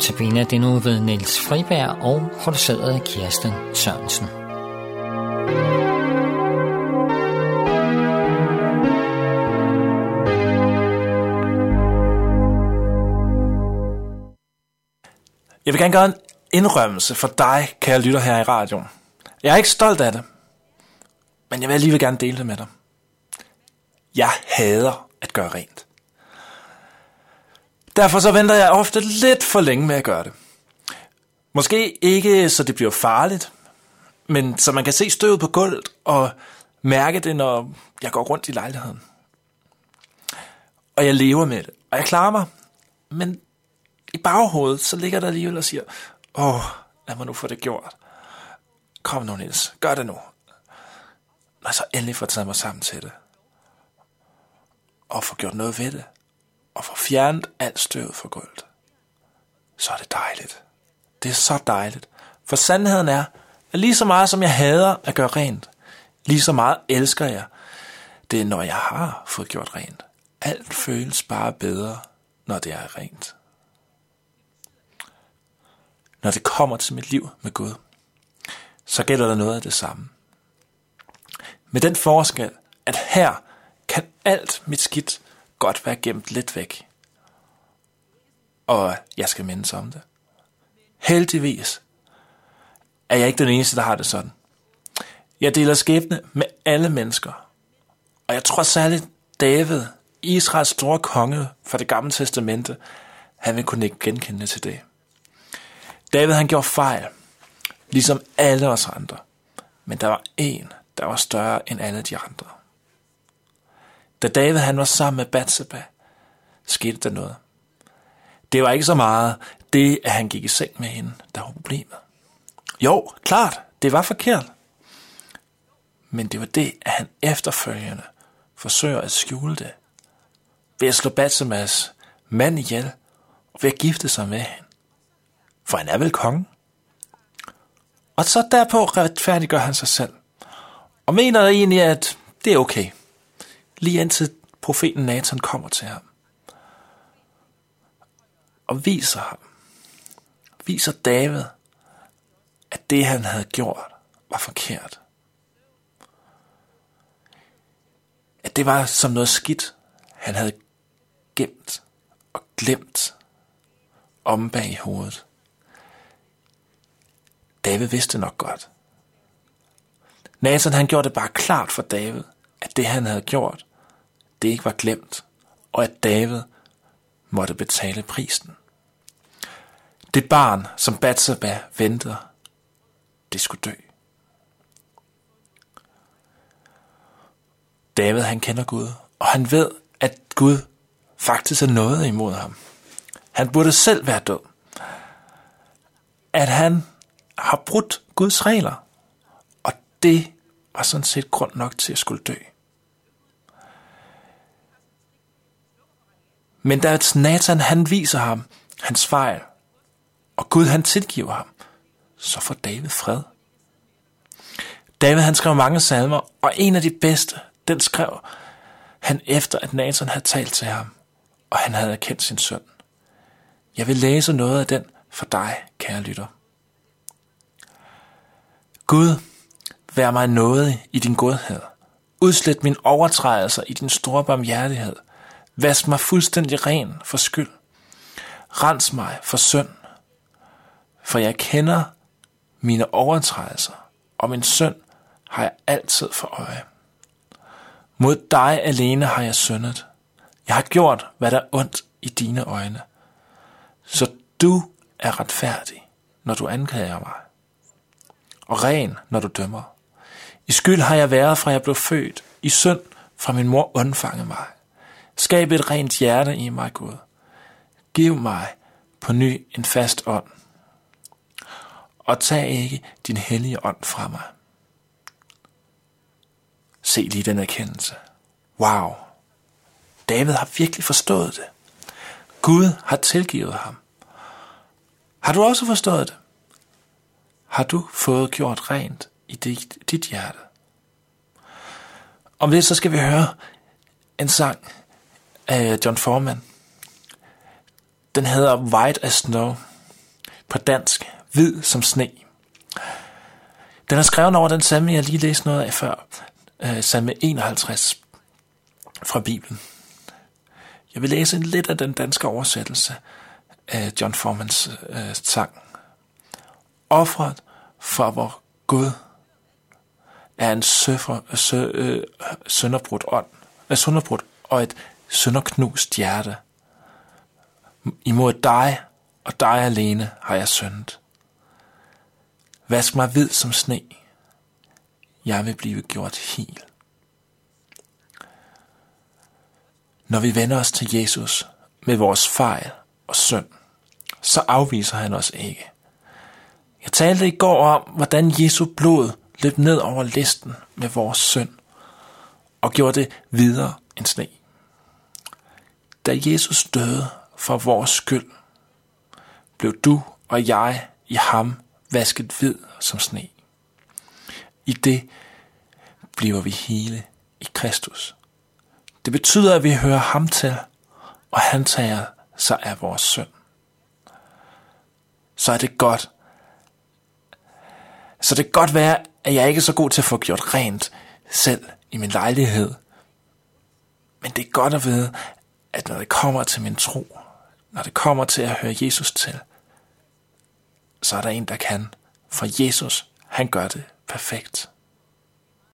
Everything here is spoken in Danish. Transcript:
Notabene det nu ved Niels Friberg og produceret af Kirsten Sørensen. Jeg vil gerne gøre en indrømmelse for dig, kære lytter her i radioen. Jeg er ikke stolt af det, men jeg vil alligevel gerne dele det med dig. Jeg hader at gøre rent. Derfor så venter jeg ofte lidt for længe med at gøre det. Måske ikke, så det bliver farligt, men så man kan se støvet på gulvet og mærke det, når jeg går rundt i lejligheden. Og jeg lever med det, og jeg klarer mig. Men i baghovedet, så ligger der alligevel og siger, åh, lad mig nu få det gjort. Kom nu, Niels, gør det nu. Når jeg så endelig får taget mig sammen til det. Og får gjort noget ved det og får fjernet alt støvet fra gulvet, så er det dejligt. Det er så dejligt. For sandheden er, at lige så meget som jeg hader at gøre rent, lige så meget elsker jeg det, når jeg har fået gjort rent. Alt føles bare bedre, når det er rent. Når det kommer til mit liv med Gud, så gælder der noget af det samme. Med den forskel, at her kan alt mit skidt godt være gemt lidt væk. Og jeg skal mindes om det. Heldigvis er jeg ikke den eneste, der har det sådan. Jeg deler skæbne med alle mennesker. Og jeg tror særligt David, Israels store konge fra det gamle testamente, han vil kunne ikke genkende til det. David han gjorde fejl, ligesom alle os andre. Men der var en, der var større end alle de andre. Da David han var sammen med Bathsheba, skete der noget. Det var ikke så meget det, at han gik i seng med hende, der var problemet. Jo, klart, det var forkert. Men det var det, at han efterfølgende forsøger at skjule det. Ved at slå Bathshebas mand ihjel, og ved at gifte sig med hende. For han er vel konge. Og så derpå retfærdiggør han sig selv. Og mener egentlig, at det er okay lige indtil profeten Nathan kommer til ham. Og viser ham, viser David, at det han havde gjort var forkert. At det var som noget skidt, han havde gemt og glemt om bag i hovedet. David vidste nok godt. Nathan han gjorde det bare klart for David, at det han havde gjort, det ikke var glemt, og at David måtte betale prisen. Det barn, som Batseba ventede, det skulle dø. David han kender Gud, og han ved, at Gud faktisk er noget imod ham. Han burde selv være død. At han har brudt Guds regler, og det var sådan set grund nok til at skulle dø. Men da Nathan han viser ham hans fejl, og Gud han tilgiver ham, så får David fred. David han skrev mange salmer, og en af de bedste, den skrev han efter, at Nathan havde talt til ham, og han havde erkendt sin søn. Jeg vil læse noget af den for dig, kære lytter. Gud, vær mig noget i din godhed. Udslet min overtrædelser i din store barmhjertighed – Vask mig fuldstændig ren for skyld. Rens mig for synd. For jeg kender mine overtrædelser, og min synd har jeg altid for øje. Mod dig alene har jeg syndet. Jeg har gjort, hvad der er ondt i dine øjne. Så du er retfærdig, når du anklager mig. Og ren, når du dømmer. I skyld har jeg været, fra jeg blev født. I synd, fra min mor undfange mig. Skab et rent hjerte i mig, Gud. Giv mig på ny en fast ånd. Og tag ikke din hellige ånd fra mig. Se lige den erkendelse. Wow. David har virkelig forstået det. Gud har tilgivet ham. Har du også forstået det? Har du fået gjort rent i dit, dit hjerte? Om det så skal vi høre en sang, af John Foreman. Den hedder White as Snow. På dansk, hvid som sne. Den er skrevet over den salme, jeg lige læste noget af før. Øh, salme 51 fra Bibelen. Jeg vil læse lidt af den danske oversættelse af John Formans øh, sang. Offret for vor Gud er en søffer, sø, øh, sønderbrudt ånd, øh, sønderbrudt og et sønderknust hjerte. Imod dig og dig alene har jeg syndet. Vask mig hvid som sne. Jeg vil blive gjort hel. Når vi vender os til Jesus med vores fejl og synd, så afviser han os ikke. Jeg talte i går om, hvordan Jesu blod løb ned over listen med vores synd og gjorde det videre end sne. Da Jesus døde for vores skyld, blev du og jeg i ham vasket hvid som sne. I det bliver vi hele i Kristus. Det betyder, at vi hører ham til, og han tager sig af vores synd. Så er det godt. Så det kan godt være, at jeg ikke er så god til at få gjort rent selv i min lejlighed. Men det er godt at vide, at når det kommer til min tro, når det kommer til at høre Jesus til, så er der en, der kan. For Jesus, han gør det perfekt.